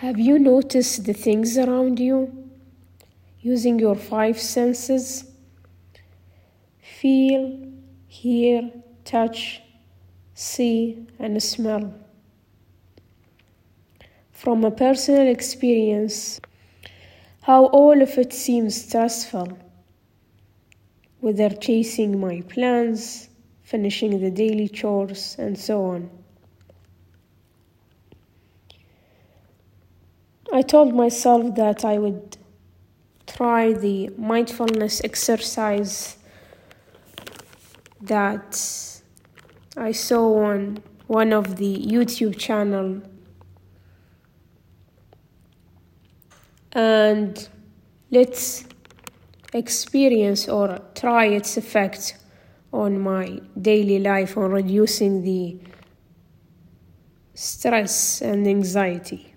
Have you noticed the things around you? Using your five senses? Feel, hear, touch, see, and smell. From a personal experience, how all of it seems stressful, whether chasing my plans, finishing the daily chores, and so on. I told myself that I would try the mindfulness exercise that I saw on one of the YouTube channel and let's experience or try its effect on my daily life on reducing the stress and anxiety.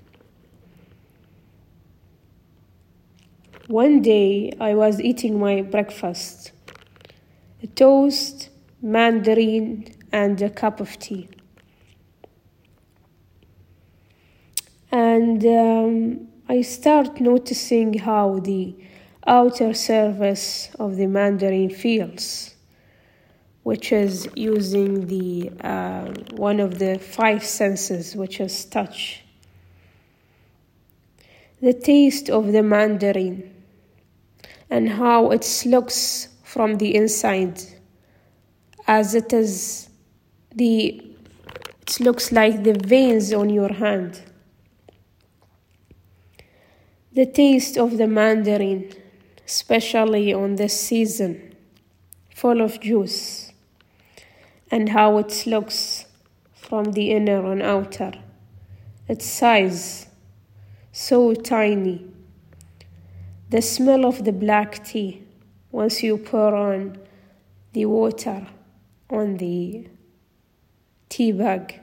One day I was eating my breakfast a toast, mandarin, and a cup of tea. And um, I start noticing how the outer surface of the mandarin feels, which is using the uh, one of the five senses, which is touch. The taste of the mandarin and how it looks from the inside. As it is the it looks like the veins on your hand. The taste of the mandarin especially on this season full of juice and how it looks from the inner and outer. Its size so tiny the smell of the black tea once you pour on the water on the tea bag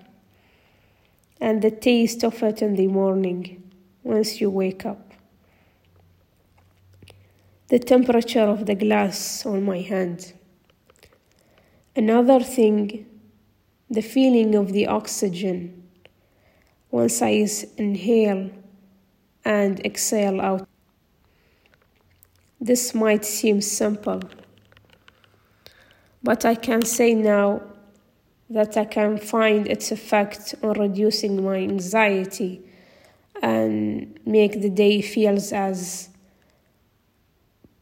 and the taste of it in the morning once you wake up. The temperature of the glass on my hand. Another thing, the feeling of the oxygen once I inhale and exhale out. This might seem simple, but I can say now that I can find its effect on reducing my anxiety and make the day feels as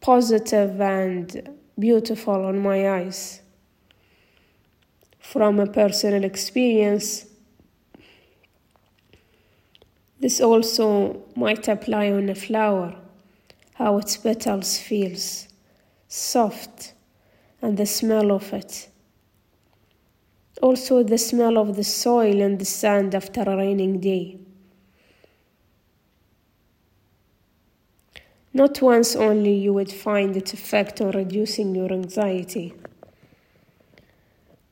positive and beautiful on my eyes. From a personal experience, this also might apply on a flower how its petals feels soft and the smell of it. Also the smell of the soil and the sand after a raining day. Not once only you would find its effect on reducing your anxiety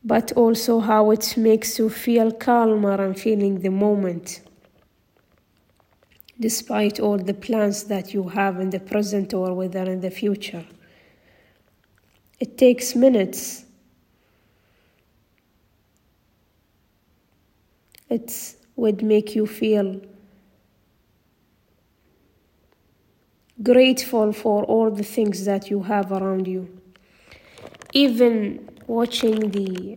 but also how it makes you feel calmer and feeling the moment despite all the plans that you have in the present or whether in the future. It takes minutes. It would make you feel grateful for all the things that you have around you. Even watching the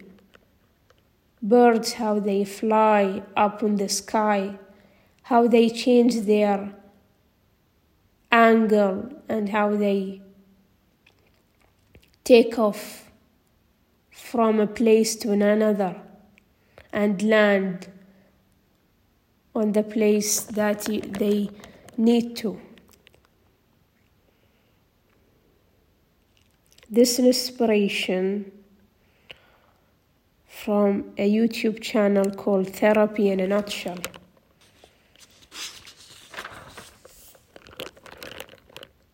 birds, how they fly up in the sky how they change their angle and how they take off from a place to another and land on the place that they need to. This inspiration from a YouTube channel called Therapy in a Nutshell.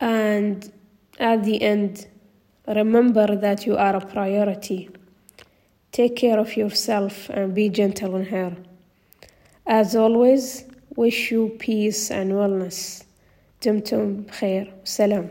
And at the end, remember that you are a priority. Take care of yourself and be gentle on her. As always, wish you peace and wellness. دمتم بخير سلام